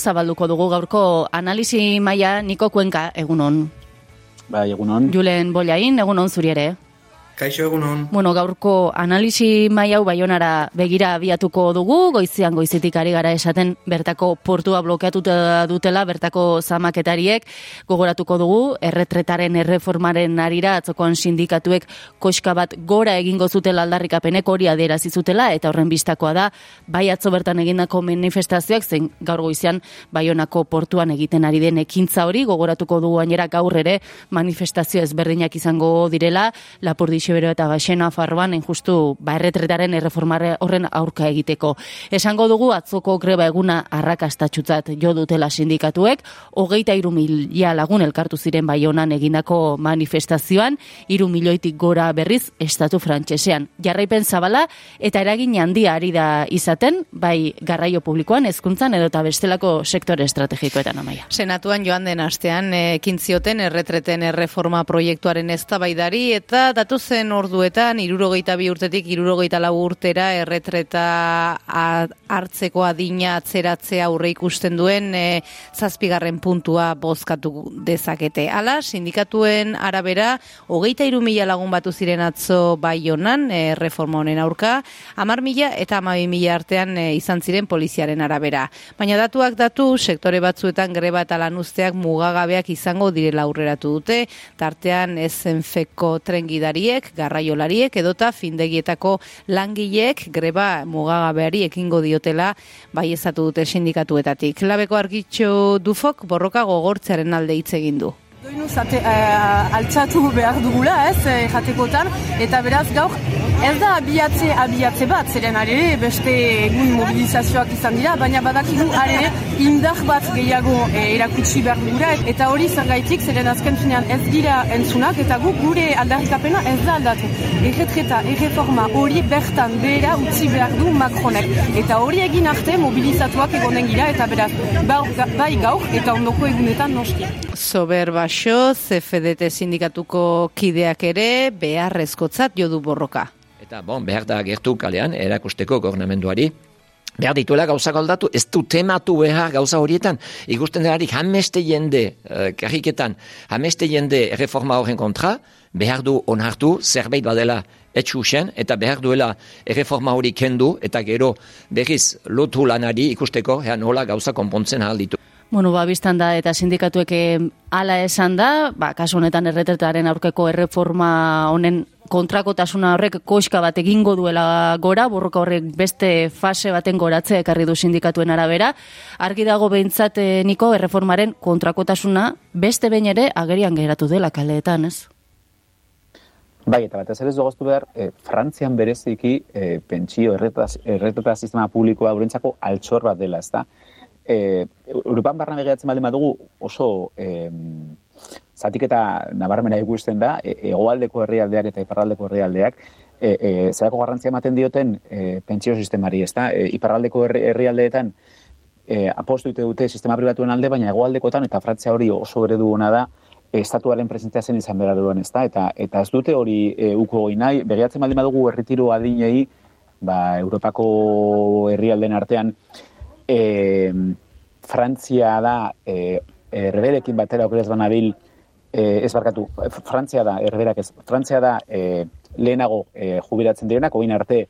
Zabalduko dugu gaurko analisi maila Niko Kuenka egunon. Bai, egunon. Julen Bollain, egunon zuri ere. Kaixo egunon. Bueno, gaurko analisi mai hau baionara begira abiatuko dugu, goizian goizitik ari gara esaten bertako portua blokeatuta dutela, bertako zamaketariek. Gogoratuko dugu, erretretaren erreformaren arira atzokoan sindikatuek koska bat gora egingo zutela aldarrikapenek hori aderazi zutela, eta horren bistakoa da, bai atzo bertan egindako manifestazioak, zein gaur goizian baionako portuan egiten ari den ekintza hori, gogoratuko dugu gainera gaur ere manifestazio ezberdinak izango direla, lapurdi Etxebero eta Baxena Farroan injustu ba erretretaren erreformare horren aurka egiteko. Esango dugu atzoko greba eguna arrakastatxutzat jo dutela sindikatuek, hogeita iru milia lagun elkartu ziren baionan egindako manifestazioan, iru milioitik gora berriz estatu frantsesean. Jarraipen zabala eta eragin handia ari da izaten, bai garraio publikoan, hezkuntzan edo eta bestelako sektore estrategikoetan amaia. Senatuan joan den astean ekin zioten erretreten erreforma proiektuaren eztabaidari eta datu zen orduetan, irurogeita bi urtetik, irurogeita lau urtera, erretreta hartzeko adina atzeratzea aurre ikusten duen e, zazpigarren puntua bozkatu dezakete. Hala, sindikatuen arabera, hogeita iru mila lagun batu ziren atzo bai honan, e, reforma honen aurka, amar mila eta amabi mila artean e, izan ziren poliziaren arabera. Baina datuak datu, sektore batzuetan greba eta lanuzteak mugagabeak izango direla aurreratu dute, tartean ez zenfeko trengidariek, garraiolariek edota findegietako langileek greba mugagabeari ekingo diotela bai ezatu dute sindikatuetatik. Labeko argitxo dufok borroka gogortzearen alde hitz egin du. Doinu zate, uh, altxatu behar dugula ez, eh, jatekotan, eta beraz gaur ez da abiatze, abiatze bat, zeren are beste egun mobilizazioak izan dira, baina badakigu are indar bat gehiago eh, erakutsi behar dugula, eta hori zergaitik, zeren azken finean ez gira entzunak, eta gu gure aldarrikapena ez da aldatu. Erretreta, erreforma hori bertan behera utzi behar du Macronek. Eta hori egin arte mobilizatuak egonen gira, eta beraz, bai gaur, eta ondoko egunetan noski. Sober baso, CFDT sindikatuko kideak ere, beharrezkotzat jodu borroka. Eta bon, behar da gertu kalean, erakusteko gornamenduari, behar dituela gauza galdatu, ez du tematu behar gauza horietan, ikusten delarik hameste jende, uh, karriketan, hameste jende reforma horren kontra, behar du onartu, zerbait badela etxusen, eta behar duela erreforma hori kendu, eta gero berriz lotu lanari ikusteko, nola gauza konpontzen ahal ditu. Bueno, ba, biztan da, eta sindikatuek ala esan da, ba, kasu honetan erretetaren aurkeko erreforma honen kontrakotasuna horrek koiska bat egingo duela gora, borroka horrek beste fase baten goratzea ekarri du sindikatuen arabera. Argi dago behintzat eh, niko erreformaren kontrakotasuna beste behin ere agerian geratu dela kaleetan, ez? Bai, eta bat ez ere zogoztu behar, e, Frantzian bereziki e, pentsio erreteta sistema publikoa urentzako altxor bat dela, ez da? E, Europan barra begiratzen baldin badugu oso e, zatik eta nabarmena ikusten da, e, egoaldeko herrialdeak eta iparraldeko herrialdeak, e, e, zerako garrantzia ematen dioten e, pentsio sistemari, ez da? E, iparraldeko herrialdeetan e, apostu dute sistema pribatuen alde, baina egoaldekotan eta frantzia hori oso eredu ona da, estatuaren presentzia zen izan behar duen, ez da? Eta, eta ez dute hori e, uko goi nahi, begiratzen baldin badugu erritiro adinei, ba, Europako herrialden artean, e, Frantzia da e, erberekin batera okeraz banabil, e, ez barkatu, Frantzia da, erberak ez, Frantzia da e, lehenago e, jubilatzen direnak, oin arte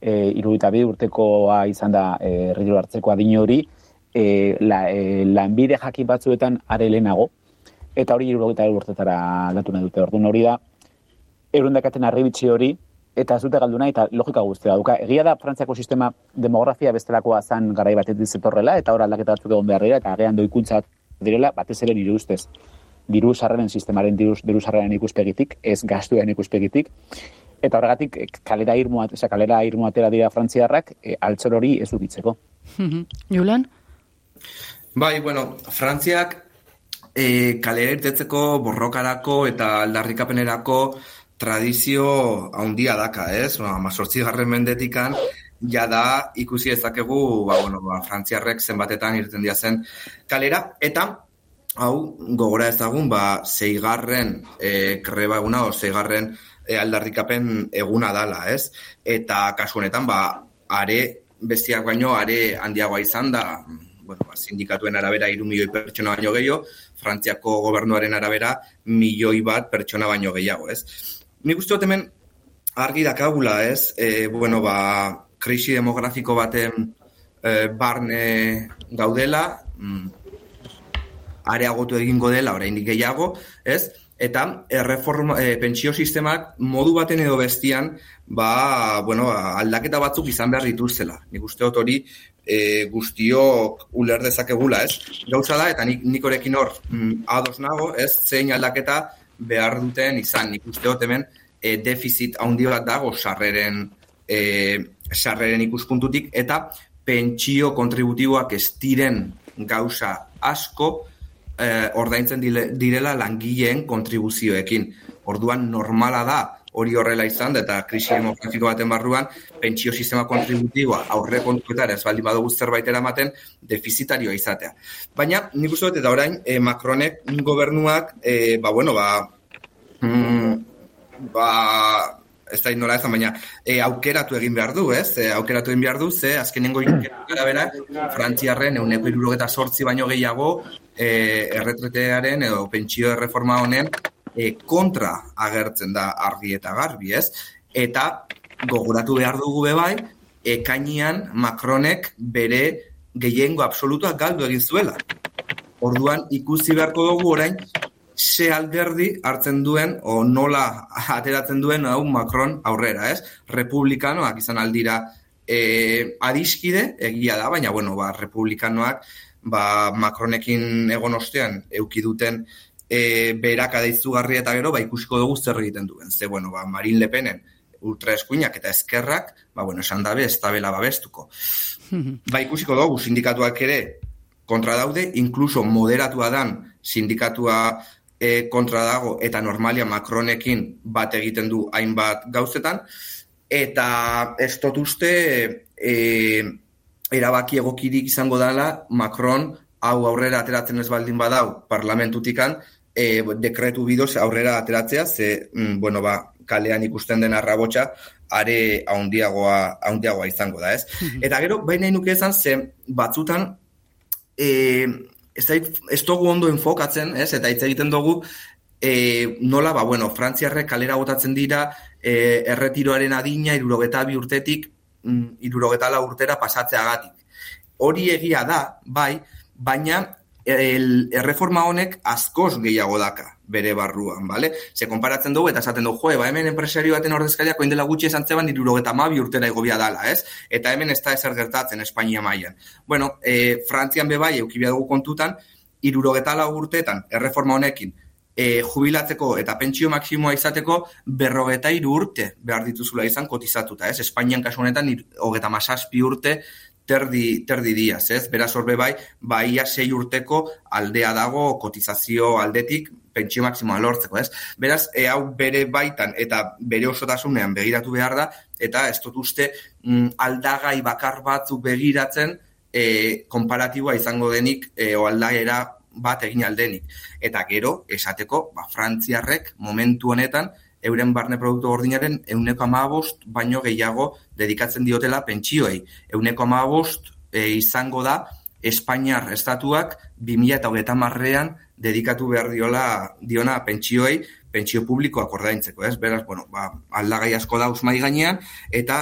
e, irudita bi urtekoa izan da e, hartzeko adin hori, e, la, e, lanbide jakin batzuetan are lehenago, eta hori irudita urtetara datu nahi dute, orduan hori da, erundakaten arribitsi hori, eta ez dute galdu nahi, eta logika guztia duka. Egia da, Frantziako sistema demografia bestelakoa zan garai bat zetorrela, eta hor aldaketa batzuk egon behar dira, eta agean doikuntza direla, batez ere nire ustez. Diru sarreren sistemaren diru, diru sarreren ikuspegitik, ez gaztuen ikuspegitik. Eta horregatik, eh, kalera irmoa, eza, kalera irmoa atera dira frantziarrak, e, altzor hori ez dukitzeko. Julen? Bai, bueno, Frantziak e, kalera irtetzeko borrokarako eta aldarrikapenerako tradizio haundia daka, ez? Ba, Mazortzi garren mendetikan, ja da ikusi ezakegu, ba, bueno, ba, frantziarrek zenbatetan irten dia zen kalera, eta hau gogora ezagun, ba, zeigarren e, kreba eguna, o zeigarren e, aldarrikapen eguna dala, ez? Eta kasu honetan, ba, are, bestiak baino, are handiagoa izan da, bueno, ba, sindikatuen arabera iru milioi pertsona baino gehiago, Frantziako gobernuaren arabera milioi bat pertsona baino gehiago, ez? Nik uste dut hemen argi dakagula, ez? E, bueno, ba, krisi demografiko baten e, barne gaudela, mm, areagotu egingo dela, oraindik gehiago, ez? eta erreforma, e, pentsio sistemak modu baten edo bestian ba, bueno, aldaketa batzuk izan behar dituztela. Nik uste dut hori e, guztiok uler dezakegula, ez? Gauza da, eta nik, nik orekin hor mm, ados nago, ez? Zein aldaketa behar duten izan. Nik uste dut hemen e, defizit handi bat dago sarreren, e, sarreren ikuspuntutik, eta pentsio kontributiboak ez diren gauza asko, eh, ordaintzen direla langileen kontribuzioekin. Orduan normala da hori horrela izan, eta krisi demografiko baten barruan, pentsio sistema kontributiboa aurre kontuetara ez baldin badugu zerbait eramaten, defizitarioa izatea. Baina, nik uste dut, eta orain, e, Macronek gobernuak, e, ba, bueno, ba, mm, ba, ez da nola ezan, baina e, aukeratu egin behar du, ez? E, aukeratu egin behar du, ze azkenengo gara bera, frantziarren euneko irurogeta sortzi baino gehiago e, erretretearen edo pentsio erreforma honen e, kontra agertzen da argi eta garbi, ez? Eta gogoratu behar dugu bebai, ekainian Macronek bere gehiengo absolutua galdu egin zuela. Orduan ikusi beharko dugu orain ze alderdi hartzen duen o nola ateratzen duen hau Macron aurrera, ez? Republikanoak izan aldira e, adiskide, egia da, baina bueno, ba, republikanoak ba, Macronekin egon ostean euki duten e, beraka deizugarri eta gero, ba, ikusiko dugu zer egiten duen. Ze, bueno, ba, Marine Le Penen ultraeskuinak eta eskerrak, ba, bueno, esan dabe, ez tabela babestuko. ba, ikusiko dugu, sindikatuak ere kontra daude, inkluso moderatua dan sindikatua e, kontra dago eta normalia Macronekin bat egiten du hainbat gauzetan eta ez dut uste e, erabaki egokirik izango dela Macron hau aurrera ateratzen ez baldin badau parlamentutikan e, dekretu bidoz aurrera ateratzea ze, mm, bueno, ba, kalean ikusten den arrabotxa are haundiagoa, haundiagoa izango da, ez? Mhm. Eta gero, baina inuke ezan, ze batzutan e, ez da, ez dugu ondo enfokatzen, ez, eta hitz egiten dugu, e, nola, ba, bueno, frantziarrek kalera botatzen dira, e, erretiroaren adina, irurogeta bi urtetik, mm, irurogeta la urtera pasatzeagatik. Hori egia da, bai, baina el, erreforma honek askoz gehiago daka bere barruan, bale? Ze konparatzen dugu eta esaten dugu, joe, ba hemen enpresario baten ordezkaria koin dela gutxi esan zeban irurogeta mabi urtera egobia dala, ez? Eta hemen ez da ezer gertatzen Espainia mailan. Bueno, e, Frantzian bebai, eukibia dugu kontutan, lau urteetan, erreforma honekin, e, jubilatzeko eta pentsio maksimoa izateko berrogeta iru urte behar dituzula izan kotizatuta, ez? Espainian kasu honetan, hogeta masazpi urte terdi, terdi diaz, ez? Beraz horbe bai, baia sei urteko aldea dago kotizazio aldetik pentsio maksimoa lortzeko, ez? Beraz, e, hau bere baitan eta bere osotasunean begiratu behar da, eta ez dut uste mm, aldagai bakar batzu begiratzen e, komparatiboa izango denik e, o aldagera bat egin aldenik. Eta gero, esateko, ba, frantziarrek momentu honetan, euren barne produktu gordinaren euneko amabost baino gehiago dedikatzen diotela pentsioei. Euneko amabost e, izango da Espainiar estatuak 2000 eta hogeita marrean dedikatu behar diola diona pentsioei, pentsio publikoak ordaintzeko, ez? Beraz, bueno, ba, aldagai asko da usmai gainean, eta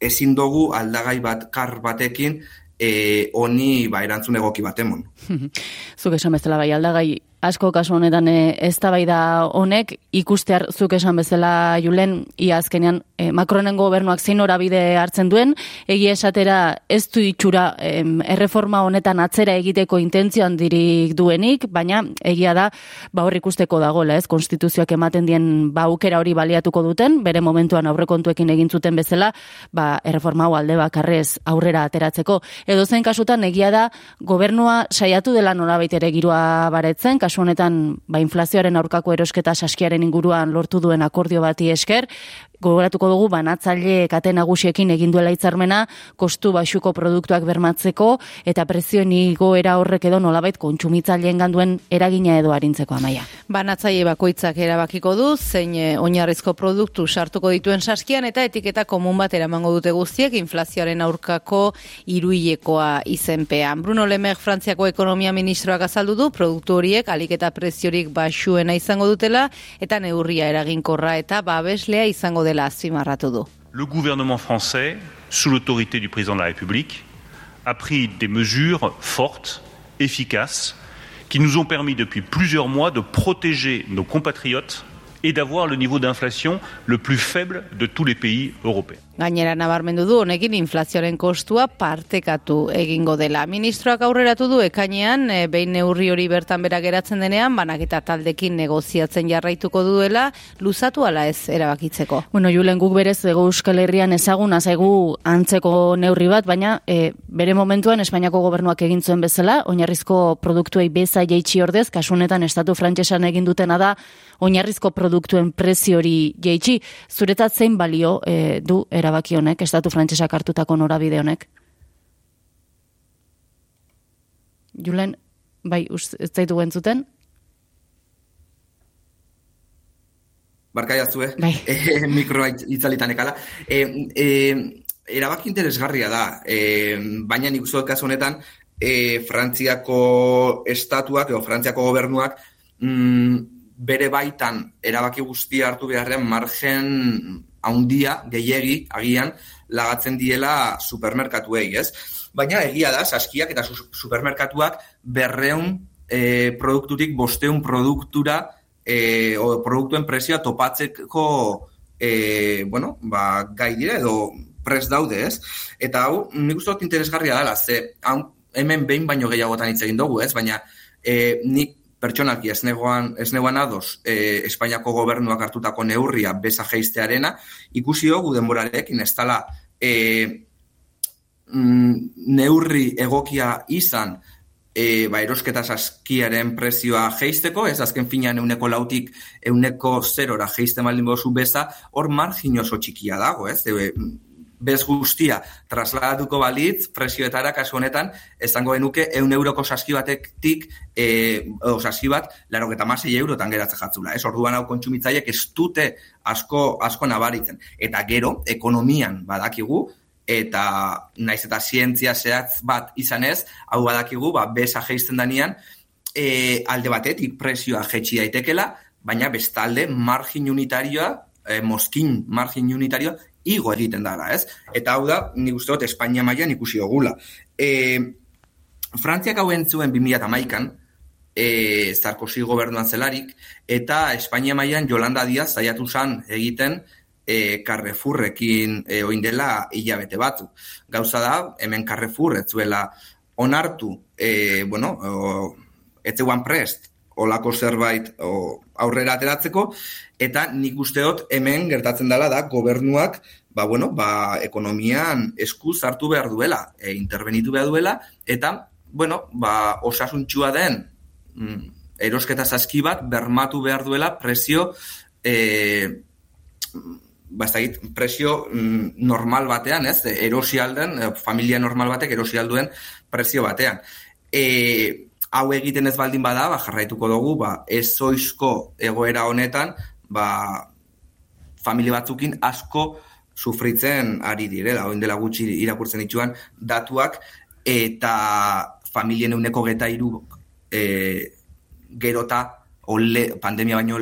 ezin dugu aldagai bat kar batekin e, honi ba, erantzun egoki bat emon. Zuk esan bezala bai aldagai asko kasu honetan e, eztabaida honek ikustear zuk esan bezala Julen ia azkenean e, Macronen gobernuak zein orabide hartzen duen egia esatera ez du itxura erreforma honetan atzera egiteko intentzioan dirik duenik baina egia da ba hor ikusteko dagoela ez? Konstituzioak ematen dien ba aukera hori baliatuko duten bere momentuan aurrekontuekin egin zuten bezala ba erreforma hau alde bakarrez aurrera ateratzeko. Edo zen kasutan egia da gobernua saiatu dela nolabait ere giroa baretzen kasu honetan ba, inflazioaren aurkako erosketa saskiaren inguruan lortu duen akordio bati esker, gogoratuko dugu banatzaile kate nagusiekin egin duela hitzarmena kostu baxuko produktuak bermatzeko eta prezioen igoera horrek edo nolabait kontsumitzaileen ganduen eragina edo arintzeko amaia. Banatzaile bakoitzak erabakiko du, zein eh, oinarrizko produktu sartuko dituen saskian eta etiketa komun bat eramango dute guztiek inflazioaren aurkako iruilekoa izenpean. Bruno Lemer Frantziako ekonomia ministroak azaldu du, produktu horiek Le gouvernement français, sous l'autorité du président de la République, a pris des mesures fortes, efficaces, qui nous ont permis depuis plusieurs mois de protéger nos compatriotes et d'avoir le niveau d'inflation le plus faible de tous les pays européens. Gainera nabarmendu du honekin inflazioaren kostua partekatu egingo dela. Ministroak aurreratu du ekainean e, behin neurri hori bertan bera geratzen denean banaketa taldekin negoziatzen jarraituko duela luzatu ala ez erabakitzeko. Bueno, Julen guk berez ego Euskal Herrian ezagun azaigu antzeko neurri bat, baina e, bere momentuan Espainiako gobernuak egin zuen bezala, oinarrizko produktuei beza jaitsi ordez, kasunetan estatu frantsesan egin dutena da oinarrizko produktuen prezio hori jaitsi. Zuretat zein balio e, du erabaki honek, estatu frantsesak hartutako norabide honek? Julen, bai, ez zaitu entzuten? Barka jazue, Bai. eh, mikroa itz- itzalitan ekala. Eh, eh, erabaki interesgarria da, eh, baina nik uste kasu honetan, eh, Frantziako estatuak edo Frantziako gobernuak mm, bere baitan erabaki guztia hartu beharrean margen haundia, gehiegi, agian, lagatzen diela supermerkatuei, ez? Baina egia da, saskiak eta su- supermerkatuak berreun eh, produktutik bosteun produktura eh, o produktuen prezioa topatzeko eh, bueno, ba, gai dira edo pres daude, ez? Eta hau, nik uste dut interesgarria dela, ze hau, hemen behin baino gehiagotan hitz egin dugu, ez? Baina eh, nik pertsonalki ez negoan ados eh, Espainiako gobernuak hartutako neurria beza jeistearena, ikusi dugu denborarekin ez dela mm, neurri egokia izan e, ba, erosketa saskiaren prezioa geisteko, ez azken finean euneko lautik euneko zerora geiste maldin bozu beza, hor margin oso txikia dago, ez? E, bez guztia trasladatuko balitz, prezioetara kasu honetan, esango genuke eun euroko saski batetik, e, o saski bat, laro eta masei eurotan geratzen jatzula, ez? Orduan hau kontsumitzaiek ez dute asko, asko nabaritzen. Eta gero, ekonomian badakigu, eta naiz eta zientzia zehatz bat izanez, hau badakigu, ba, besa geisten danean, e, alde batetik prezioa jetxi daitekela, baina bestalde margin unitarioa, e, moskin margin unitarioa, igo egiten dara, ez? Eta hau da, nik uste dut, Espainia mailan ikusi ogula. E, Frantziak hau entzuen 2008an, e, Sarkozy gobernuan zelarik, eta Espainia mailan Jolanda Diaz saiatu zan egiten e, Carrefourrekin e, oin dela hilabete batzu. Gauza da, hemen Carrefour ez zuela onartu, e, bueno, o, ez zeuan prest, olako zerbait o, aurrera ateratzeko, eta nik uste dut hemen gertatzen dela da gobernuak ba, bueno, ba, ekonomian esku hartu behar duela, e, intervenitu behar duela, eta bueno, ba, osasuntxua den mm, erosketa saski bat bermatu behar duela presio e, ba, ez dakit, presio mm, normal batean, ez? Erosi alden, eh, familia normal batek erosi alduen presio batean. E, hau egiten ez baldin bada, ba, jarraituko dugu, ba, ez zoizko egoera honetan, ba, familia batzukin asko sufritzen ari direla, oin dela gutxi irakurtzen dituan datuak, eta familien euneko geta iru e, gerota, ole, pandemia baino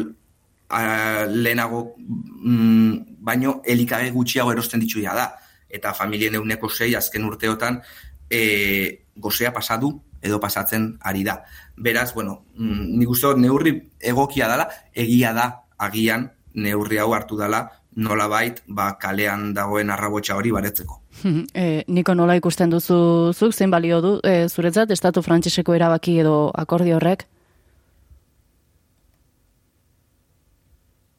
a, lehenago mm, baino elikage gutxiago erosten dituia da. Eta familien euneko sei azken urteotan e, gozea pasadu edo pasatzen ari da. Beraz, bueno, mm, nik uste dut neurri egokia dela, egia da agian neurri hau hartu dela nolabait ba, kalean dagoen arrabotsa hori baretzeko. E, niko nola ikusten duzu zuk, zein balio du, e, zuretzat, estatu frantseseko erabaki edo akordio horrek?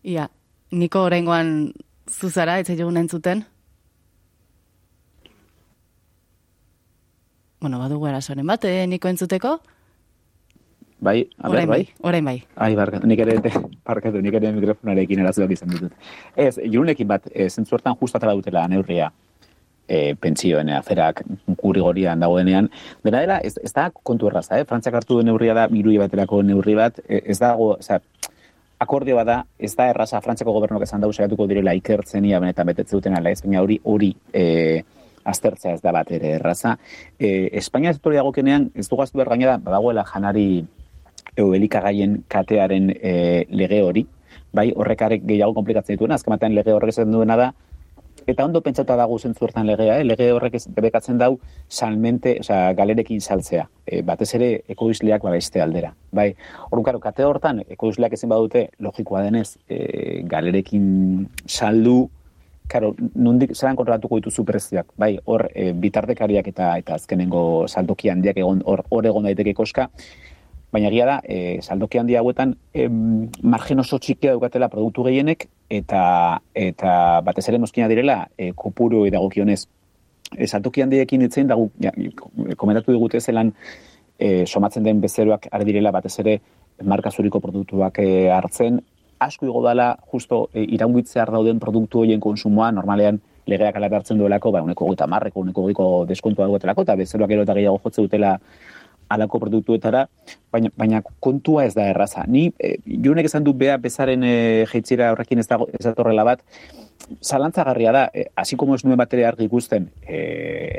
Ia, niko oraingoan zuzara, ez dugun entzuten? Bueno, badugu arazoren bat, eh, niko entzuteko? Bai, a ber, Orain bai. orain bai. Ai, barkatu, nik ere, barkatu, nik ere mikrofonarekin arazoak izan ditut. Ez, jurunekin bat, e, zentzu hortan justu atala dutela neurria. e, pentsioen aferak kurigorian dagoenean. Dena dela, ez, ez da kontu erraza, eh? Frantziak hartu duen neurria da, mirui baterako neurri bat, e, ez dago, oza, akordio bada, ez da erraza Frantziako gobernuak esan dago saiatuko direla ikertzen ia benetan betetze duten ala ez, baina hori hori e, aztertzea ez da bat ere erraza. E, Espainia ez dagokenean, ez dugu aztu behar gaina da, badagoela janari elikagaien katearen e, lege hori, bai, horrekarek gehiago komplikatzen dituena, azken lege horrek esan duena da, eta ondo pentsatu dago zentzu hortan legea, eh? lege horrek ez bebekatzen dau salmente, osea, galerekin saltzea, e, batez ere ekoizleak babeste aldera. Bai, orduan karo, kate hortan, ekoizleak ezin badute, logikoa denez, e, galerekin saldu, Karo, nondik zelan kontrolatuko dituzu prezioak, bai, hor e, bitartekariak eta eta azkenengo saldoki handiak egon hor hor egon daiteke koska, baina egia da, e, saldoki handi hauetan em, margen oso txikia daukatela produktu gehienek eta eta batez ere mozkina direla e, kopuru edagokionez. E, saldoki handiekin itzen dago ja, komentatu digute zelan e, somatzen den bezeroak ari direla batez ere marka zuriko produktuak e, hartzen asko igo dela justo e, iraungitzear dauden produktu horien konsumoa normalean legeak ala hartzen duelako, ba, uneko gita marreko, uneko giko deskontua duetelako, eta bezeroak ero eta gehiago jotze dutela alako produktuetara, baina, baina kontua ez da erraza. Ni, e, junek esan du beha bezaren e, jeitzira horrekin ez, dago, ez datorrela bat, zalantzagarria da, e, hasi como ez nuen batere argi ikusten e,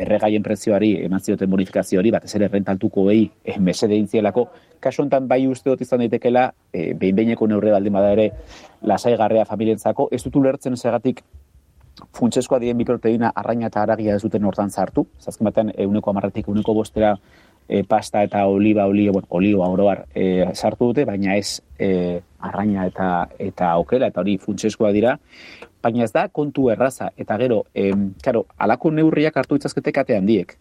erregaien prezioari, eman zioten bonifikazioari, bat ez ere rentaltuko behi, e, mesede intzielako, kasu honetan bai uste dut izan daitekela, e, behin behineko neurre baldin bada ere, lasai garrea familientzako, ez dut ulertzen segatik funtseskoa dien mikroteina arraina eta aragia ez duten hortan zartu, zazken batean euneko amarretik euneko bostera e, pasta eta oliba, olio, bueno, olio oroar e, sartu dute, baina ez e, arraina eta eta okela, eta hori funtseskoa dira, baina ez da kontu erraza, eta gero, e, karo, alako neurriak hartu itzazketek ate handiek.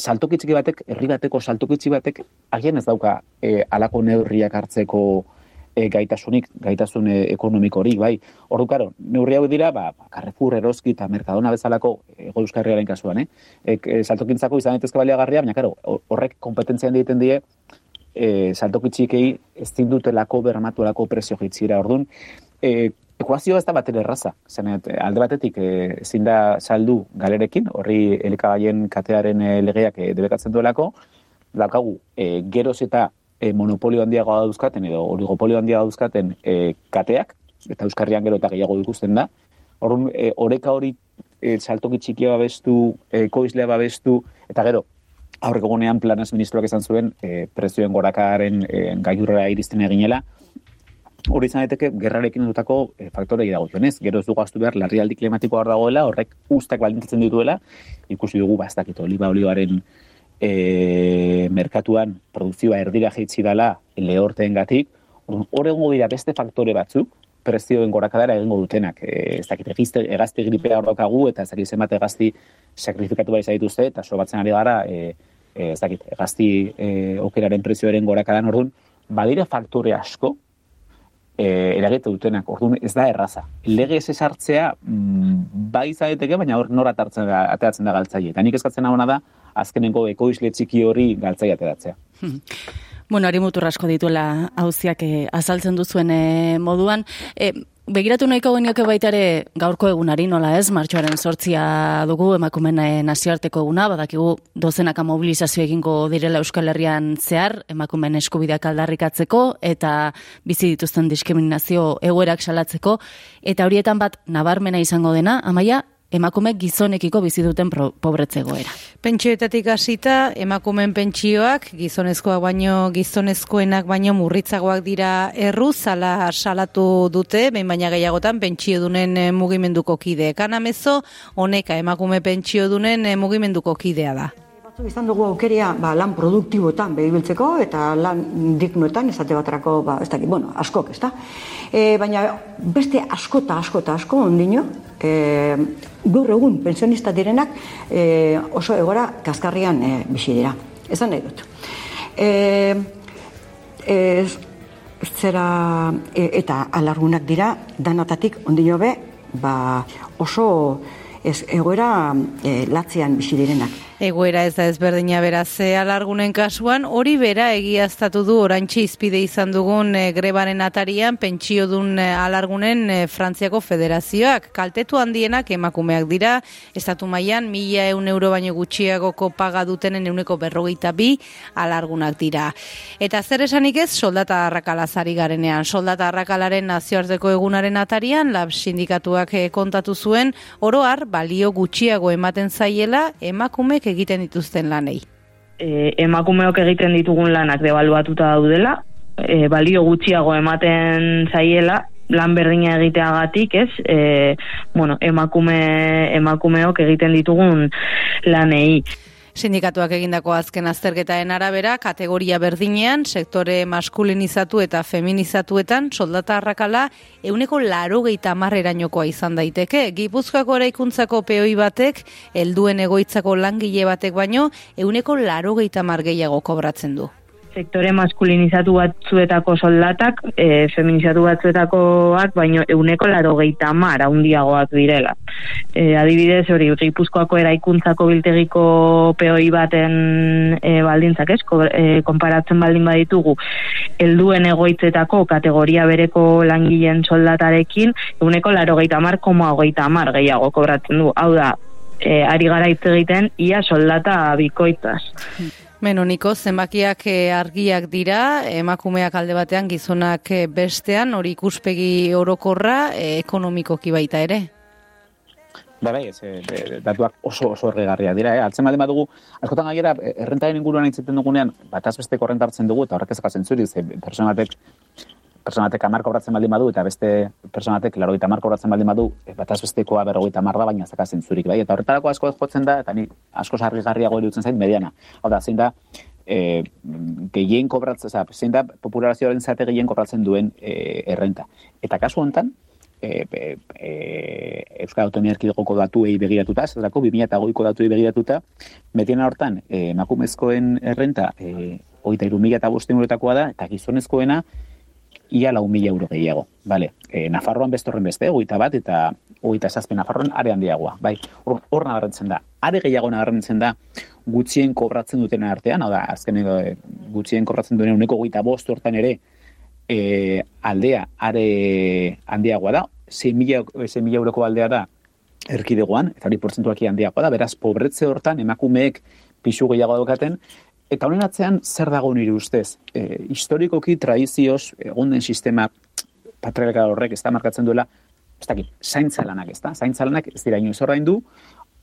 Saltokitzik batek, herri bateko saltokitzik batek, agian ez dauka e, alako neurriak hartzeko e, gaitasunik, gaitasun e, ekonomiko bai. Ordu karo, neurri hau dira, ba, ba Carrefour, Eroski eta Mercadona bezalako ego euskarriaren kasuan, eh? E, e, saltokintzako izan daitezke baliagarria, baina karo, horrek kompetentzian egiten die, e, saltokitxikei ez zindutelako bermatuelako presio jitzira. Orduan, e, ekuazio ez da bat erraza. Zenet, alde batetik e, ezin da saldu galerekin, horri elikagaien katearen e, legeak e, debekatzen duelako, daukagu, e, geroz eta e, monopolio handiagoa dauzkaten edo oligopolio handiagoa dauzkaten e, kateak, eta euskarrian gero eta gehiago ikusten da. Horren, e, oreka hori e, saltoki txikia babestu, e, koizlea babestu, eta gero, aurreko gunean planaz ministroak izan zuen e, prezioen gorakaren e, gaiurra iristen eginela, hori izan daiteke gerrarekin dutako e, faktore dago jonez. Gero ez dugu astu behar, larrialdi klimatikoa hor dagoela, horrek ustak baldintzen dituela, ikusi dugu bastakito, oliba olioaren e, merkatuan produkzioa erdira jaitsi dela lehorteen gatik, hor egongo dira beste faktore batzuk, prezioen gorakadara egingo dutenak. E, ez dakit, egizte, gripea horrokagu, eta ez dakit zenbat egazti sakrifikatu bai zaituzte, eta so batzen ari gara, e, e, ez dakit, egazti e, okeraren prezioaren gorakadan orduan, badira faktore asko, e, eragite dutenak, orduan ez da erraza. Lege ez esartzea, mm, bai zaiteke, baina hor nora ateratzen da galtzaile. Eta nik eskatzen hau da, azkenengo ekoizle txiki hori galtzai ateratzea. Bueno, ari mutur asko dituela hauziak eh, azaltzen duzuen eh, moduan. Eh, begiratu nahiko genioke baitare gaurko egunari, nola ez, martxoaren sortzia dugu emakumen eh, nazioarteko eguna, badakigu dozenaka mobilizazio egingo direla Euskal Herrian zehar, emakumen eskubideak aldarrikatzeko, eta bizi dituzten diskriminazio egoerak salatzeko, eta horietan bat nabarmena izango dena, amaia, emakume gizonekiko bizi duten pobretzegoera. Pentsioetatik hasita emakumeen pentsioak gizonezkoak baino gizonezkoenak baino murritzagoak dira erru zala salatu dute, behin baina gehiagotan pentsio dunen eh, mugimenduko kide. Kanamezo, honeka emakume pentsio dunen eh, mugimenduko kidea da. Batzuk izan dugu aukeria ba, lan produktiboetan behibiltzeko eta lan dignoetan esate batrako, ba, ez dakit, bueno, askok, ez da? E, baina beste askota, askota, asko ondino, e, gaur egun pensionista direnak e, oso egora kaskarrian e, bizi dira. Ezan nahi dut. E, e, zera, e, eta alargunak dira, danatatik ondino be, ba, oso ez, egoera e, latzean bizi direnak. Egoera ez da ezberdina beraz e, alargunen kasuan, hori bera egiaztatu du orantxe izpide izan dugun e, grebaren atarian pentsio dun e, alargunen Frantziako federazioak. Kaltetu handienak emakumeak dira, estatu mailan mila eun euro baino gutxiagoko paga dutenen euneko berrogeita bi alargunak dira. Eta zer esanik ez soldata arrakalazari garenean. Soldata arrakalaren nazioarteko egunaren atarian, lab sindikatuak kontatu zuen, oroar balio gutxiago ematen zaiela emakumek egiten dituzten lanei. E, emakumeok egiten ditugun lanak debaluatuta daudela, e, balio gutxiago ematen zaiela, lan berdina egiteagatik, ez? E, bueno, emakume emakumeok egiten ditugun lanei. Sindikatuak egindako azken azterketaen arabera, kategoria berdinean, sektore maskulinizatu eta feminizatuetan, soldata harrakala, euneko laro geita marrerainokoa izan daiteke. Gipuzkoako eraikuntzako peoi batek, helduen egoitzako langile batek baino, euneko laro geita margeiago kobratzen du sektore maskulinizatu batzuetako soldatak, e, feminizatu batzuetakoak, baino euneko laro geita mar haundiagoak direla. E, adibidez, hori, gipuzkoako eraikuntzako biltegiko peoi baten e, baldintzak, ez? E, konparatzen baldin baditugu, helduen egoitzetako kategoria bereko langileen soldatarekin, euneko laro geita mar, koma hogeita mar gehiago kobratzen du. Hau da, e, ari gara hitz egiten, ia soldata bikoitaz. Beno, niko, zenbakiak eh, argiak dira, emakumeak alde batean, gizonak eh, bestean, hori ikuspegi orokorra, eh, ekonomikoki baita ere? Ba, bai, ez, datuak oso oso erregarria dira, eh? Altzen baldin badugu, askotan gaira, errentaren inguruan itzaten dugunean, bataz besteko hartzen dugu, eta horrek ezakatzen zuri, ze personatek personatek amar kobratzen baldin badu, eta beste personatek laro gita amar kobratzen baldin badu, e, bat azbestekoa berrogeita da, baina zakazen zurik, bai? Eta horretarako asko jotzen da, eta ni asko sarri garriago erutzen zait, mediana. Hau da, zein da, e, gehien kobratzen, oza, zein da, popularazioaren zate gehien kobratzen duen e, errenta. Eta kasu hontan, e, e, e, Euskal Autonomia Erkidegoko datuei begiratuta, ez dako, 2008ko datuei begiratuta, mediana hortan, e, makumezkoen errenta, e, oita irumila eta bosten da, eta gizonezkoena, ia lau mila euro gehiago. Vale. E, Nafarroan beste horren beste, oita bat, eta oita esazpen Nafarroan are handiagoa. Bai, hor, hor da. Are gehiago nabarrentzen da gutxien kobratzen duten artean, hau da, azken e, gutxien kobratzen duten uneko goita bost hortan ere, e, aldea are handiagoa da, 6 mila, euroko aldea da erkidegoan, eta hori porzentuak handiagoa da, beraz, pobretze hortan emakumeek pisu gehiago daukaten, Eta honen atzean, zer dago nire ustez? E, historikoki, tradizioz, egun den sistema patriarkal horrek ez da markatzen duela, ez dakit, zaintza lanak ez da, zaintza lanak ez dira inoiz du,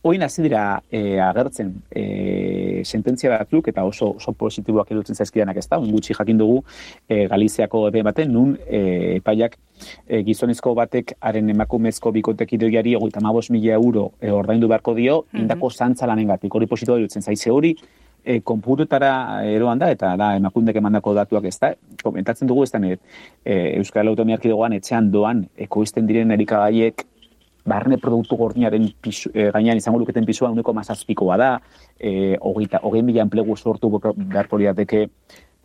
Oin hasi dira e, agertzen e, sententzia batzuk eta oso oso positiboak edutzen zaizkidanak ez da, gutxi jakin dugu e, Galiziako epe baten, nun e, epaiak e, gizonezko batek haren emakumezko bikotekidegiari ogeita mila euro e, ordaindu beharko dio, mm -hmm. indako zantza lanen gatik, hori positiboa edutzen zaize hori, e, konpututara eroan da, eta da, emakundek emandako datuak ez da, komentatzen dugu ez da, e, Euskal Autonomia Arkidegoan etxean doan, ekoizten diren erikagaiek, barne produktu gordinaren pisu, e, gainean izango luketen pisua uneko mazazpikoa da, e, hogeita, hogei mila enplegu sortu beharko liateke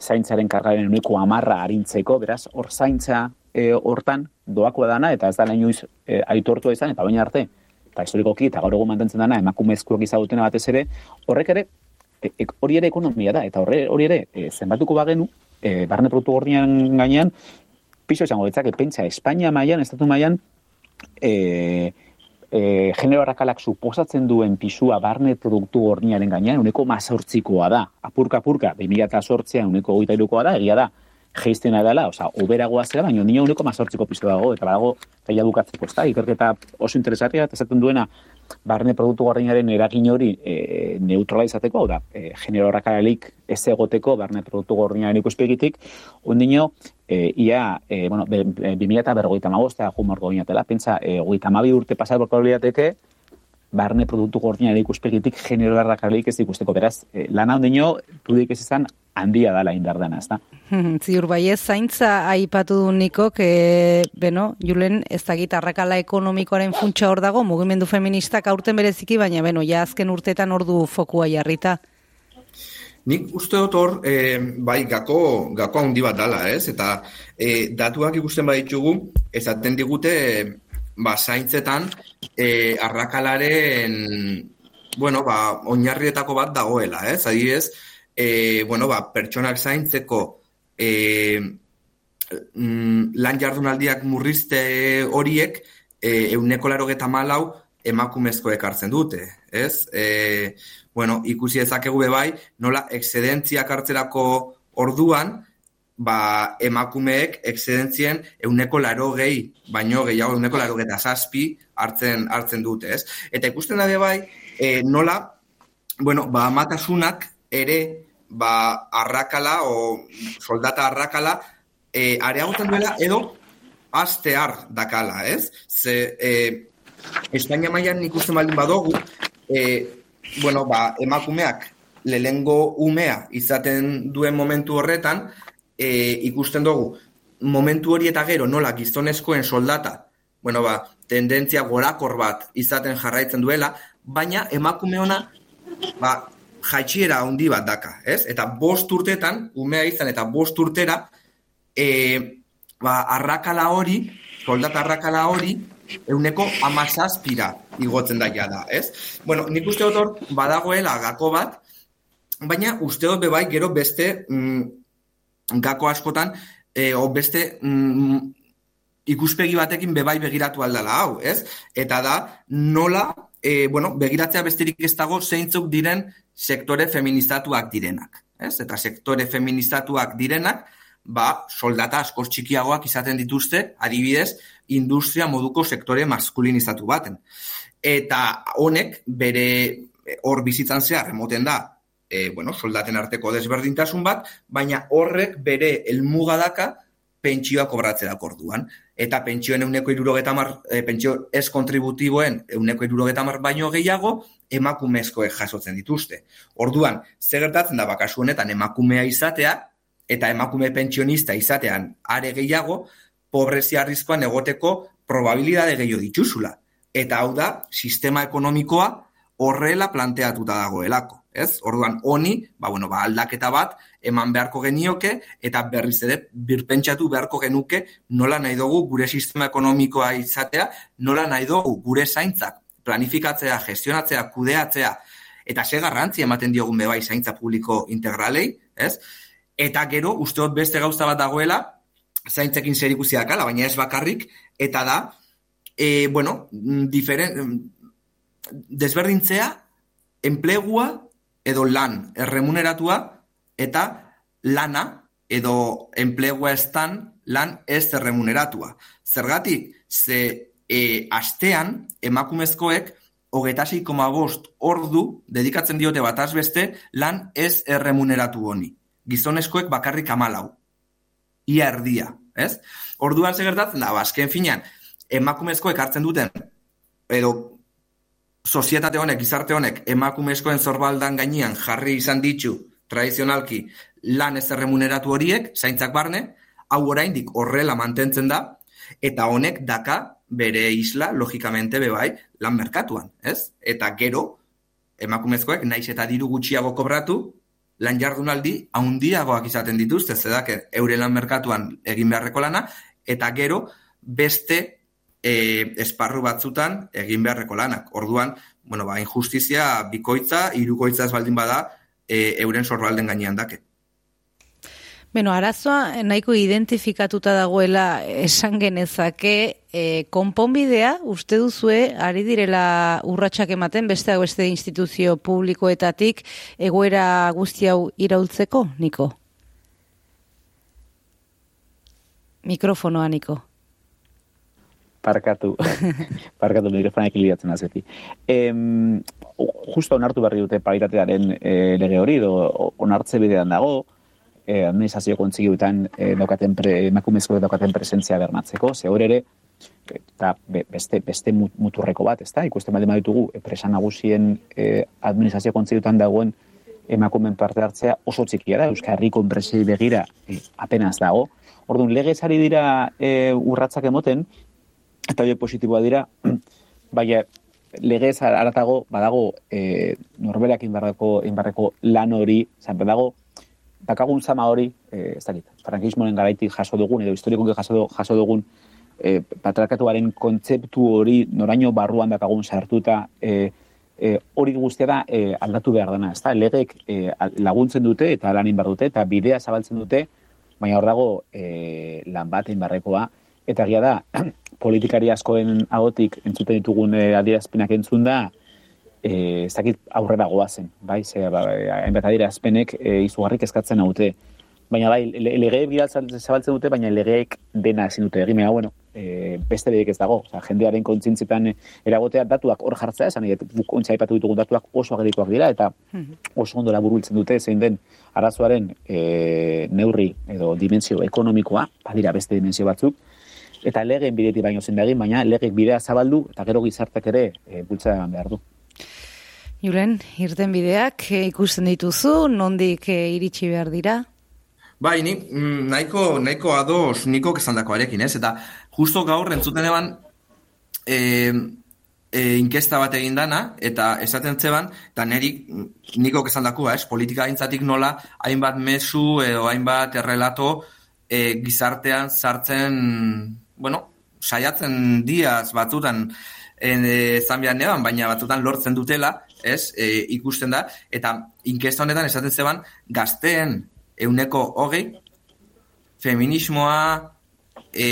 zaintzaren kargaren uneko amarra harintzeko, beraz, hor zaintza e, hortan doakoa dana, eta ez da nahi nuiz e, aitortua izan, eta baina arte, eta historikoki, eta gaur egun mantentzen dana, emakumezkoak izagutena batez ere, horrek ere, E, e, hori ere ekonomia da, eta horre, hori ere e, zenbatuko bagenu, e, barne produktu gordian gainean, piso esango ditzak, pentsa, Espainia mailan, Estatu mailan, e, e, genero harrakalak suposatzen duen pisua barne produktu gordiaren gainean, uneko mazortzikoa da, apurka-apurka, 2008an uneko goita da, egia da, geiztena dela, oza, oberagoa zera, baina nina uneko mazortziko pisu dago, eta badago, eta bukatzeko, ez da, ikerketa oso interesatia, eta zaten duena, barne produktu gordinaren eragin hori e, neutrala izateko, hau da, e, genero horrakaralik ez egoteko barne produktu gordinaren ikuspegitik, ondino, e, ia, e, bueno, 2000 eta bergoita magoztea jumor goinatela, pentsa, e, urte pasat borko liateke, barne produktu gordinaren ikuspegitik genero horrakaralik ez ikusteko, beraz, e, lan hau dino, pudik ez izan, handia dala indar dena, ez da? Ziur bai ez zaintza aipatu du niko, que, beno, julen ez da gitarrakala ekonomikoaren funtsa hor dago, mugimendu feministak aurten bereziki, baina, beno, ja azken urtetan ordu fokua jarrita. Nik uste dut hor, e, bai, gako, gako handi bat dala, ez? Eta e, datuak ikusten baditugu, ezaten digute, ba, zaintzetan, e, arrakalaren bueno, ba, oinarrietako bat dagoela, ez? Adibidez, e, bueno, ba, pertsonak zaintzeko e, mm, lan jardunaldiak murrizte horiek e, euneko laro malau emakumezkoek hartzen dute, ez? E, bueno, ikusi ezakegu bai, nola exedentziak hartzerako orduan, ba, emakumeek excedentzien euneko laro gehi, baino gehiago euneko laro eta zazpi hartzen, hartzen dute, ez? Eta ikusten da bai, e, nola, bueno, ba, amatasunak ere, ba, arrakala, o soldata arrakala, e, areagotan duela, edo, astear dakala, ez? Ze, e, Espainia mailan ikusten baldin badogu, e, bueno, ba, emakumeak lehengo umea izaten duen momentu horretan, e, ikusten dugu, momentu hori eta gero nola gizonezkoen soldata, bueno, ba, tendentzia gorakor bat izaten jarraitzen duela, baina emakume ona ba, jaitxiera handi bat daka, ez? Eta bost urtetan, umea izan eta bost urtera, e, ba, arrakala hori, soldata arrakala hori, euneko amazazpira igotzen da da, ez? Bueno, nik uste dut badagoela gako bat, baina uste dut bebai gero beste mm, gako askotan, e, o beste mm, ikuspegi batekin bebai begiratu aldala hau, ez? Eta da, nola, e, bueno, begiratzea besterik ez dago zeintzuk diren sektore feministatuak direnak, ez? Eta sektore feministatuak direnak, ba, soldata askoz txikiagoak izaten dituzte, adibidez, industria moduko sektore maskulinizatu baten. Eta honek bere hor bizitzan zehar emoten da, e, bueno, soldaten arteko desberdintasun bat, baina horrek bere elmugadaka pentsioa kobratzea orduan. Eta pentsioen euneko irurogeta mar, e, pentsio ez kontributiboen euneko irurogeta mar baino gehiago, emakumezkoek jasotzen dituzte. Orduan, zer gertatzen da bakasu honetan emakumea izatea, eta emakume pentsionista izatean are gehiago, pobrezia arrizkoan egoteko probabilidade gehiago dituzula. Eta hau da, sistema ekonomikoa horrela planteatuta dagoelako. Ez? Orduan, honi, ba, bueno, ba, aldaketa bat, eman beharko genioke, eta berriz ere, birpentsatu beharko genuke, nola nahi dugu gure sistema ekonomikoa izatea, nola nahi dugu gure zaintzak, planifikatzea, gestionatzea, kudeatzea, eta ze garrantzi ematen diogun bebai zaintza publiko integralei, ez? Eta gero, usteot beste gauza bat dagoela, zaintzekin zer ikusiak baina ez bakarrik, eta da, e, bueno, diferen, desberdintzea, enplegua edo lan erremuneratua, eta lana edo enplegua estan lan ez erremuneratua. Zergatik, ze e, astean emakumezkoek hogeta bost ordu dedikatzen diote bataz beste lan ez erremuneratu honi gizoneskoek bakarrik amalau. Ia erdia, ez? Orduan segertatzen da, bazken ba, finean, emakumezkoek hartzen duten, edo sozietate honek, gizarte honek, emakumezkoen zorbaldan gainean jarri izan ditu tradizionalki lan ez erremuneratu horiek, zaintzak barne, hau oraindik horrela mantentzen da, eta honek daka bere isla, logikamente, bebai, lan merkatuan, ez? Eta gero, emakumezkoek, naiz eta diru gutxiago kobratu, lan jardunaldi haundiagoak izaten dituzte, zedak eure lan merkatuan egin beharreko lana, eta gero beste e, esparru batzutan egin beharreko lanak. Orduan, bueno, ba, injustizia bikoitza, irukoitza ez baldin bada, e, euren sorbalden gainean dake. Beno, arazoa nahiko identifikatuta dagoela esan genezake, e, konponbidea uste duzue ari direla urratsak ematen beste beste instituzio publikoetatik egoera guzti hau iraultzeko, Niko? Mikrofonoa, Niko. Parkatu. Parkatu mikrofonak iliatzen azeti. Em, justo onartu berri dute paritatearen e, lege hori, do, onartze bidean dago, eh, administrazio kontzigioetan eh, daukaten pre, emakumezko daukaten presentzia bermatzeko, ze hor ere, eta beste, beste muturreko bat, ezta? Ikusten baldin baditugu, e, presan nagusien eh, administrazio kontzigioetan dagoen emakumen parte hartzea oso txikia da, Euskal Herriko enpresei begira eh, apenas dago. Orduan, legez ari dira eh, urratzak emoten, eta bio positiboa dira, baina legez aratago, badago, eh, norberak inbarreko, inbarreko lan hori, zanpe dago, dakagun zama hori, e, ez dakit, frankismoen garaitik jaso dugun, edo historiko jaso, jaso dugun, e, patrakatuaren kontzeptu hori noraino barruan dakagun sartuta, e, e, hori guztia da e, aldatu behar dena, ezta? Legek e, laguntzen dute eta lanin behar dute eta bidea zabaltzen dute, baina hor dago e, lan batein barrekoa, eta gira da, politikari askoen agotik entzuten ditugun e, adierazpenak entzun da, e, ez dakit aurrera goazen, bai, ze, ba, hainbat adierazpenek e, izugarrik eskatzen haute. Baina bai, legeek bidaltzen zabaltzen dute, baina legeek dena ezin dute egin, bueno, e, beste bedek ez dago. Osa, jendearen kontzintzitan eragotea datuak hor jartzea, esan egin, bukontza ipatu ditugun datuak oso agerikoak dira, eta mhm. oso ondo laburbiltzen dute, zein den arazoaren e, neurri edo dimensio ekonomikoa, badira beste dimensio batzuk, eta legeen bideti baino zen egin, baina legek bidea zabaldu, eta gero gizartak ere e, bultza behar du. Julen, irten bideak e, ikusten dituzu, nondik e, iritsi behar dira? Bai, ni, mm, nahiko, nahiko ados niko kezandakoarekin, ez? Eta justo gaur entzuten eban e, e, inkesta bat egin dana, eta esaten zeban, eta niri niko kezandakoa, ez? Politika aintzatik nola, hainbat mesu edo hainbat errelato e, gizartean sartzen, bueno, saiatzen diaz batzutan e, zambian neban, baina batzutan lortzen dutela, ez? E, ikusten da, eta inkesta honetan esaten zeban, gazteen euneko hogei, feminismoa, e,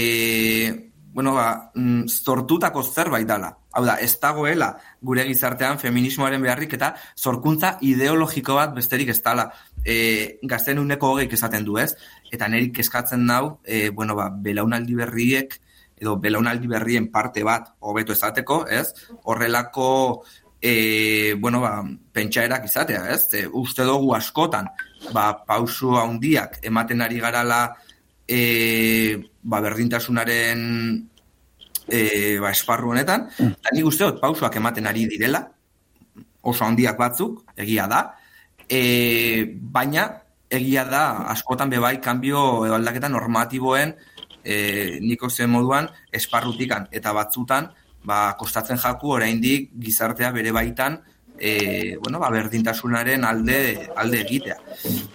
bueno, ba, mm, zortutako zerbait dala. Hau da, ez dagoela gure gizartean feminismoaren beharrik eta zorkuntza ideologiko bat besterik ez dala. E, gazten uneko hogei esaten du ez, eta nerik eskatzen nau, e, bueno, ba, belaunaldi berriek, edo belaunaldi berrien parte bat hobeto esateko, ez? Horrelako e, bueno, ba, pentsaerak izatea, ez? E, uste dugu askotan, ba, pausu handiak ematen ari garala e, ba, berdintasunaren e, ba, esparru honetan, eta nik uste dut pausuak ematen ari direla, oso handiak batzuk, egia da, e, baina egia da askotan bebai kanbio edo aldaketa normatiboen e, niko zen moduan esparrutikan eta batzutan ba, kostatzen jaku oraindik gizartea bere baitan e, bueno, ba, berdintasunaren alde, alde egitea.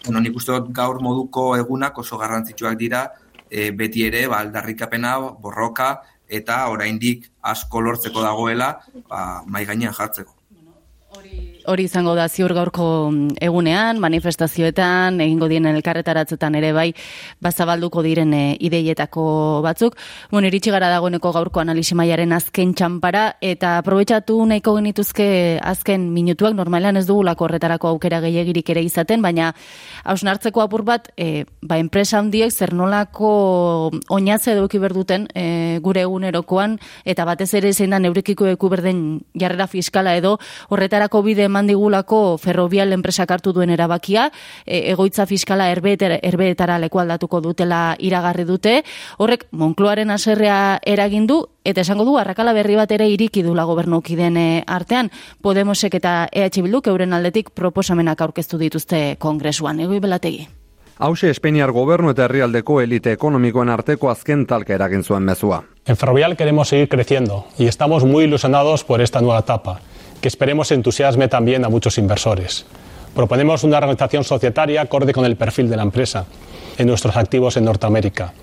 Bueno, nik uste dut gaur moduko egunak oso garrantzitsuak dira e, beti ere ba, aldarrikapena, borroka eta oraindik asko lortzeko dagoela ba, mai gainean jartzeko hori izango da ziur gaurko mm, egunean, manifestazioetan, egingo dien elkarretaratzetan ere bai, bazabalduko diren e, ideietako batzuk. Bueno, iritsi gara dagoeneko gaurko analisi maiaren azken txampara, eta aprobetsatu nahiko genituzke azken minutuak, normalean ez dugulako horretarako aukera gehiagirik ere izaten, baina hausnartzeko apur bat, e, ba, enpresa handiek zer nolako oinatze eduki berduten e, gure egunerokoan, eta batez ere zein da neurekiko eku berden jarrera fiskala edo horretarako bide eman ferrovial enpresak hartu duen erabakia, e, egoitza fiskala erbeetara, erbeetara leku aldatuko dutela iragarri dute, horrek Monkloaren aserrea eragindu, eta esango du, arrakala berri bat ere iriki dula gobernuki den e, artean, Podemosek eta EH Bilduk euren aldetik proposamenak aurkeztu dituzte kongresuan, egoi belategi. Hauxe Espainiar gobernu eta herrialdeko elite ekonomikoen arteko azken talka eragin zuen mezua. En Ferrovial queremos seguir creciendo y estamos muy ilusionados por esta nueva etapa que esperemos entusiasme también a muchos inversores. Proponemos una organización societaria acorde con el perfil de la empresa en nuestros activos en Norteamérica.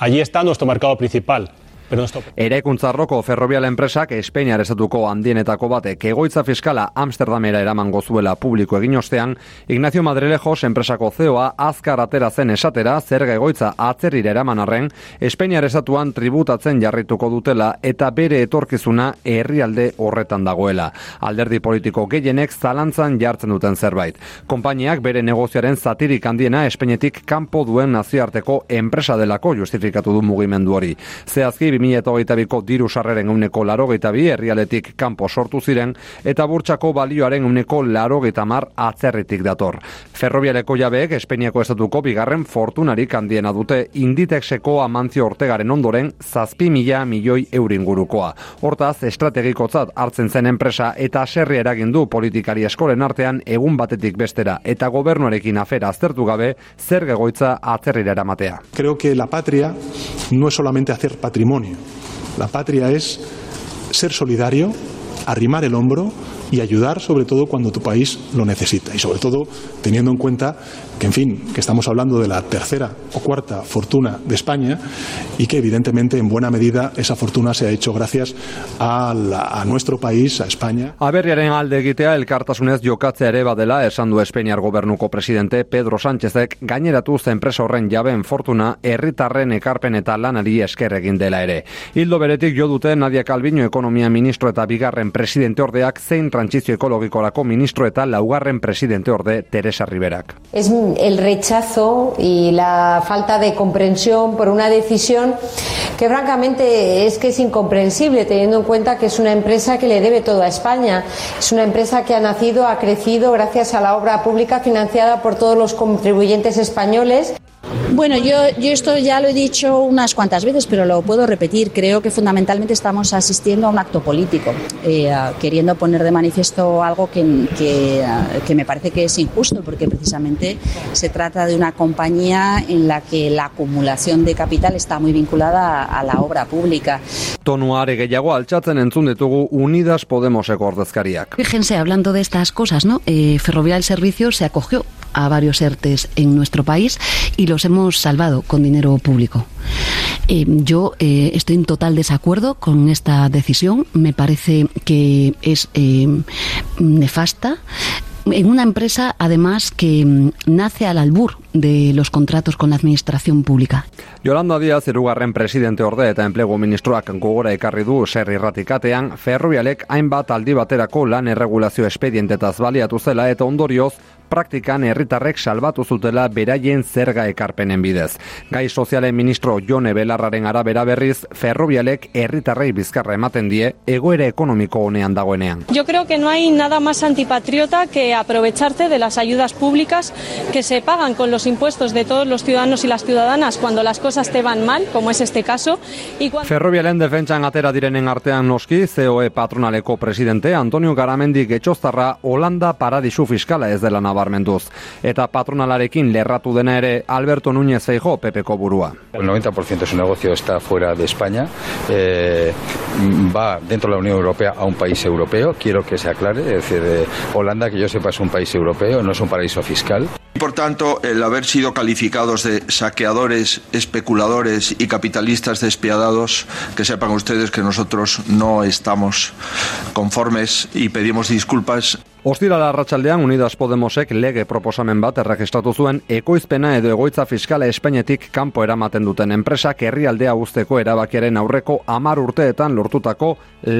Allí está nuestro mercado principal, Eraikuntzarroko ferrobial enpresak Espainiar estatuko handienetako batek egoitza fiskala Amsterdamera eraman gozuela publiko egin ostean, Ignacio Madrelejos enpresako zeoa azkar atera zen esatera zerga egoitza atzerrira eraman arren, Espainiar estatuan tributatzen jarrituko dutela eta bere etorkizuna herrialde horretan dagoela. Alderdi politiko gehienek zalantzan jartzen duten zerbait. Konpainiak bere negoziaren zatirik handiena Espainetik kanpo duen nazioarteko enpresa delako justifikatu du mugimendu hori. Zehazki 2008ko diru sarreren uneko laro bi herrialetik kanpo sortu ziren eta burtsako balioaren uneko laro mar atzerritik dator. Ferrobiareko jabeek Espainiako estatuko bigarren fortunarik handiena dute inditexeko amantzio ortegaren ondoren zazpi mila milioi euringurukoa. Hortaz, estrategikotzat hartzen zen enpresa eta serri eragindu politikari eskolen artean egun batetik bestera eta gobernuarekin afera aztertu gabe zer gegoitza atzerrira eramatea. Creo que la patria no es solamente hacer patrimonio, La patria es ser solidario, arrimar el hombro, y ayudar sobre todo cuando tu país lo necesita y sobre todo teniendo en cuenta que, en fin, que estamos hablando de la tercera o cuarta fortuna de España y que evidentemente en buena medida esa fortuna se ha hecho gracias a, la, a nuestro país, a España. Aberriaren alde egitea elkartasunez jokatzea ere badela esan du Espainiar gobernuko presidente Pedro Sánchezek gaineratu enpresa horren jabeen fortuna herritarren ekarpen eta lanari esker egin dela ere. Hildo beretik jo dute Nadia Calviño ekonomia ministro eta bigarren presidente ordeak zein trantzizio laugarren presidente orde Teresa Riberak. Es el rechazo y la falta de comprensión por una decisión que francamente es que es incomprensible teniendo en cuenta que es una empresa que le debe todo a España. Es una empresa que ha nacido, ha crecido gracias a la obra pública financiada por todos los contribuyentes españoles. Bueno, yo, yo esto ya lo he dicho unas cuantas veces, pero lo puedo repetir. Creo que fundamentalmente estamos asistiendo a un acto político, eh, queriendo poner de manifiesto algo que, que, que, me parece que es injusto, porque precisamente se trata de una compañía en la que la acumulación de capital está muy vinculada a, a la obra pública. Tonuare gehiago altxatzen entzun ditugu Unidas Podemoseko ordezkariak. Fíjense, hablando de estas cosas, ¿no? Eh, Ferrovial Servicios se acogió a varios ERTES en nuestro país y los hemos salvado con dinero público. Eh, yo eh, estoy en total desacuerdo con esta decisión. Me parece que es eh, nefasta en una empresa, además, que mm, nace al albur de los contratos con la administración pública. Yolanda Díaz, irugarren presidente orde eta enplegu ministroak gogora ekarri du zer irratikatean, ferrobialek hainbat aldi baterako lan erregulazio espedientetaz baliatu zela eta ondorioz praktikan herritarrek salbatu zutela beraien zerga ekarpenen bidez. Gai sozialen ministro Jone Belarraren arabera berriz, ferrobialek herritarrei bizkarra ematen die egoera ekonomiko honean dagoenean. Yo creo que no hay nada más antipatriota que aprovecharte de las ayudas públicas que se pagan con los impuestos de todos los ciudadanos y las ciudadanas cuando las cosas te van mal, como es este caso. Y cuando... Ferrobialen defentsan atera direnen artean noski, COE patronaleko presidente Antonio Garamendi getxoztarra Holanda paradisu fiskala ez dela nabarmenduz. Eta patronalarekin lerratu dena ere Alberto Núñez Feijo pepeko burua. El 90% de su negocio está fuera de España, eh, va dentro de la Unión Europea a un país europeo, quiero que se aclare, es decir, eh, Holanda, que yo sepa, es un país europeo, no es un paraíso fiscal. Por tanto, el haber sido calificados de saqueadores, especuladores y capitalistas despiadados, que sepan ustedes que nosotros no estamos conformes y pedimos disculpas. Ostirala arratsaldean Unidas Podemosek lege proposamen bat erregistratu zuen ekoizpena edo egoitza fiskala Espainetik kanpo eramaten duten enpresak herrialdea usteko erabakiaren aurreko hamar urteetan lortutako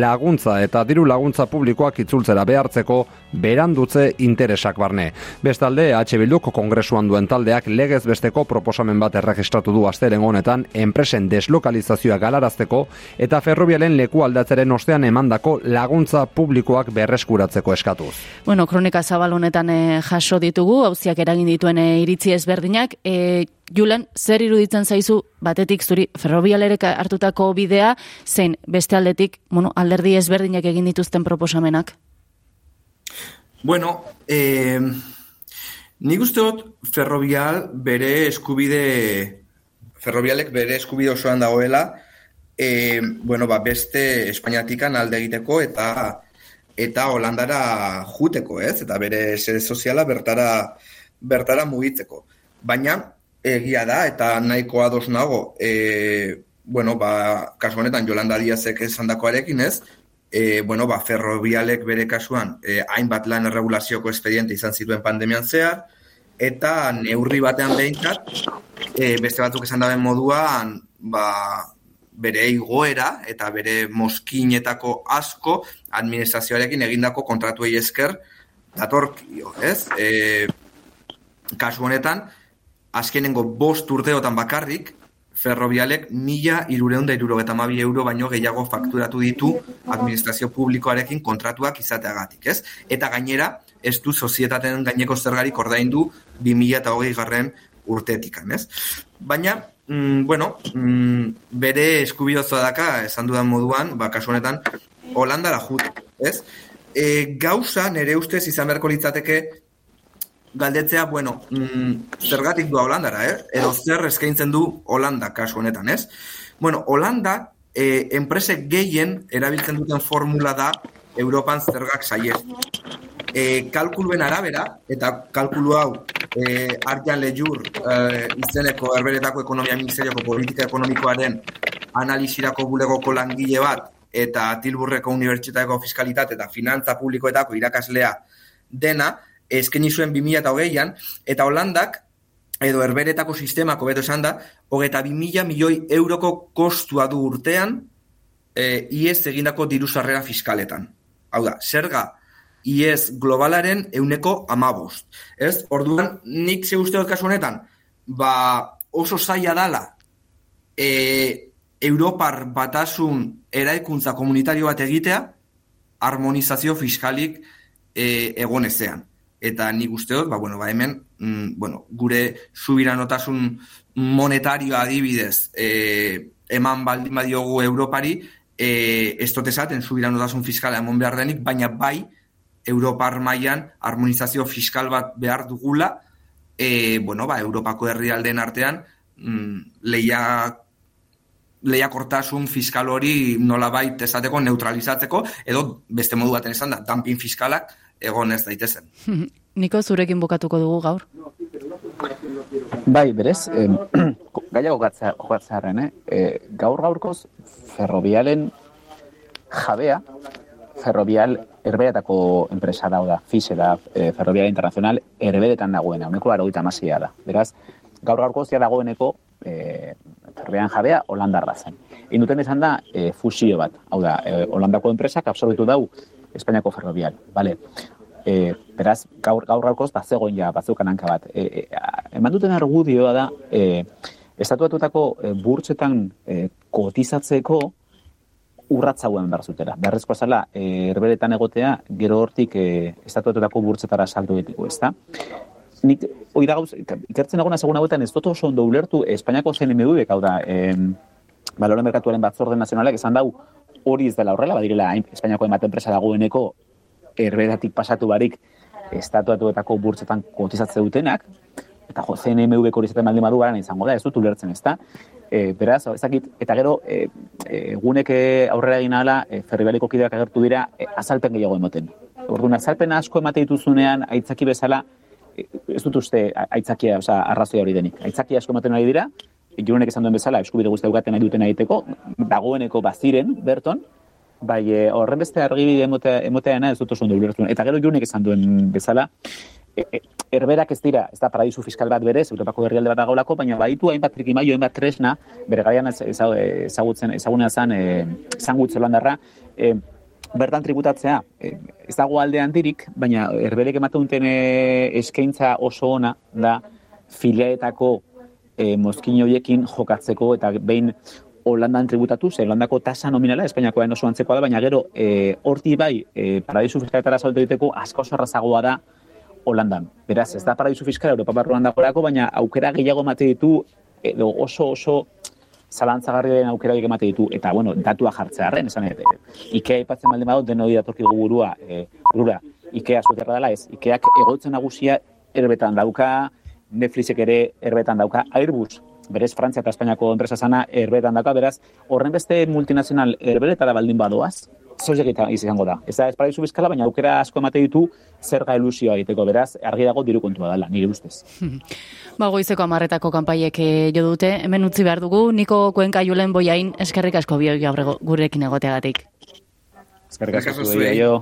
laguntza eta diru laguntza publikoak itzultzera behartzeko berandutze interesak barne. Bestalde, H. Bilduk kongresuan duen taldeak legez besteko proposamen bat erregistratu du asteren honetan enpresen deslokalizazioa galarazteko eta ferrobialen leku aldatzeren ostean emandako laguntza publikoak berreskuratzeko eskatuz. Bueno, kronika zabal honetan e, jaso ditugu, hauziak eragin dituen e, iritzi ezberdinak. E, Julen, zer iruditzen zaizu batetik zuri ferrobialerek hartutako bidea, zein beste aldetik, bueno, alderdi ezberdinak egin dituzten proposamenak? Bueno, eh, nik uste dut ferrobial bere eskubide, ferrobialek bere eskubide osoan dagoela, eh, bueno, ba, beste Espainiatikan alde egiteko eta eta Holandara juteko, ez? Eta bere sede soziala bertara bertara mugitzeko. Baina egia da eta nahiko ados nago, e, bueno, ba, kasu honetan Jolanda Diazek esandakoarekin, ez? E, bueno, ba, ferrobialek bere kasuan e, hainbat lan erregulazioko espediente izan zituen pandemian zehar, eta neurri batean behintzat, e, beste batzuk esan daben moduan, ba, bere igoera eta bere moskinetako asko administrazioarekin egindako kontratuei esker datorkio, ez? E, kasu honetan, azkenengo bost urteotan bakarrik, ferrobialek mila irureunda irurogeta mabi euro baino gehiago fakturatu ditu administrazio publikoarekin kontratuak izateagatik, ez? Eta gainera, ez du sozietaten gaineko zergarik ordaindu 2000 eta hogei garren urtetikan, ez? Baina, mm, bueno, mm, bere eskubidozoa daka, esan dudan moduan, ba, kasu honetan, Holandara jut, ez? E, gauza nere ustez izan beharko litzateke galdetzea, bueno, mm, zergatik du Holandara, eh? Edo zer eskaintzen du Holanda kasu honetan, ez? Bueno, Holanda, eh, enpresek gehien erabiltzen duten formula da Europan zergak saiez. E, kalkuluen arabera, eta kalkulu hau e, Arjan Lejur e, izeneko herberetako ekonomia ministerioko politika ekonomikoaren analizirako bulegoko langile bat eta Tilburreko Unibertsitateko Fiskalitate eta Finantza Publikoetako irakaslea dena, eskeni zuen 2008an, eta Holandak edo herberetako sistemako beto esan da, bi mila milioi euroko kostua du urtean e, IES egindako diru sarrera fiskaletan. Hau da, zerga IES globalaren euneko amabost. Ez, orduan, nik ze uste kasu honetan, ba, oso zaila dala e, Europar batasun eraikuntza komunitario bat egitea, harmonizazio fiskalik e, egonezean eta nik uste dut, ba, bueno, ba, hemen, mm, bueno, gure subiranotasun monetarioa adibidez e, eman baldin badiogu Europari, e, ez dut esaten subiranotasun fiskala emon behar denik, baina bai Europar mailan harmonizazio fiskal bat behar dugula, e, bueno, ba, Europako herrialdeen artean mm, leia lehiakortasun fiskal hori nolabait esateko neutralizatzeko, edo beste modu baten esan da, dumping fiskalak egon ez daitezen. Niko zurekin bukatuko dugu gaur. Bai, berez, eh, gaia gokatzearen, eh? eh? gaur gaurkoz ferrobialen jabea, ferrobial erberetako enpresa da, da, FISE da, eh, ferrobial internacional, erberetan dagoena, uneko laro gita da. Beraz, gaur gaurkoz ja dagoeneko eh, ferrobian jabea Holandarra zen. Induten izan da eh, fusio bat, hau da, eh, Holandako enpresak absorbitu dau Espainiako ferrobial, vale. E, beraz, gaur gaur gaurkoz ba zegoen ja bazukan hanka bat. E, e, eman duten argudioa da, e, estatuatutako e, burtsetan e, kotizatzeko urratza hauen behar zutera. Beharrezkoa zala, e, erberetan egotea, gero hortik e, estatuatutako burtsetara salto egiteko, ez da? Nik, hoi da gauz, ikertzen egona segun hauetan, ez dut oso ondo ulertu Espainiako CNMV, hau da, e, baloren merkatuaren batzorde nazionalek, esan dau, hori ez dela horrela, badirela Espainiako enbat enpresa dagoeneko erberatik pasatu barik estatuatuetako burtsetan kotizatze dutenak, eta jo, CNMV hori zaten baldin badu izango da, ez dut ulertzen ez da. E, beraz, ezakit, eta gero, e, e, aurrera egin ala, e, ferribaliko kideak agertu dira, e, azalpen gehiago emoten. Orduan, azalpen asko emate dituzunean, aitzaki bezala, ez dut uste aitzakia, oza, arrazoia hori denik. Aitzaki asko ematen ari dira, jurenek esan duen bezala, eskubide guzti daukaten nahi duten egiteko, dagoeneko baziren, berton, bai, horren beste argibide emotea, emoteana ez dut oso Eta gero jurenek esan duen bezala, e, e, erberak ez dira, ez da paradisu fiskal bat berez, Europako herrialde bat dagoelako, baina baditu hainbat trikimaio, hainbat tresna, bere gaian ezagutzen, ezagunean zan, e, zangutzen landarra, e, bertan tributatzea, e, ez dago aldean dirik, baina erbelek ematen duten eskaintza oso ona da filiaetako e, mozkin horiekin jokatzeko eta behin Holandan tributatu, ze Holandako tasa nominala, Espainiakoa oso antzekoa da, baina gero, e, horti bai, e, paradisu fiskaletara salto egiteko asko zarrazagoa da Holandan. Beraz, ez da paradisu fiskala Europa barruan dagoelako, baina aukera gehiago mate ditu, edo oso oso zalantzagarri den aukera gehiago mate ditu, eta bueno, datua jartzea harren, esan edo, Ikea ipatzen malde badot, denoi datorkigu burua, e, burura, Ikea zuterra dela ez, Ikeak egotzen nagusia erbetan dauka, Netflixek ere erbetan dauka Airbus, berez Frantzia eta Espainiako enpresa sana erbetan dauka, beraz, horren beste multinazional erberetara baldin badoaz, zozek eta izango da. Ez da, ez paraizu bizkala, baina aukera asko emate ditu zerga ilusioa egiteko, beraz, argi dago diru kontua dela, nire ustez. ba, goizeko amarretako kanpaiek eh, jo dute, hemen utzi behar dugu, niko kuenka julen boiain eskerrik asko bio gurekin egoteagatik. Eskerrik asko, jo.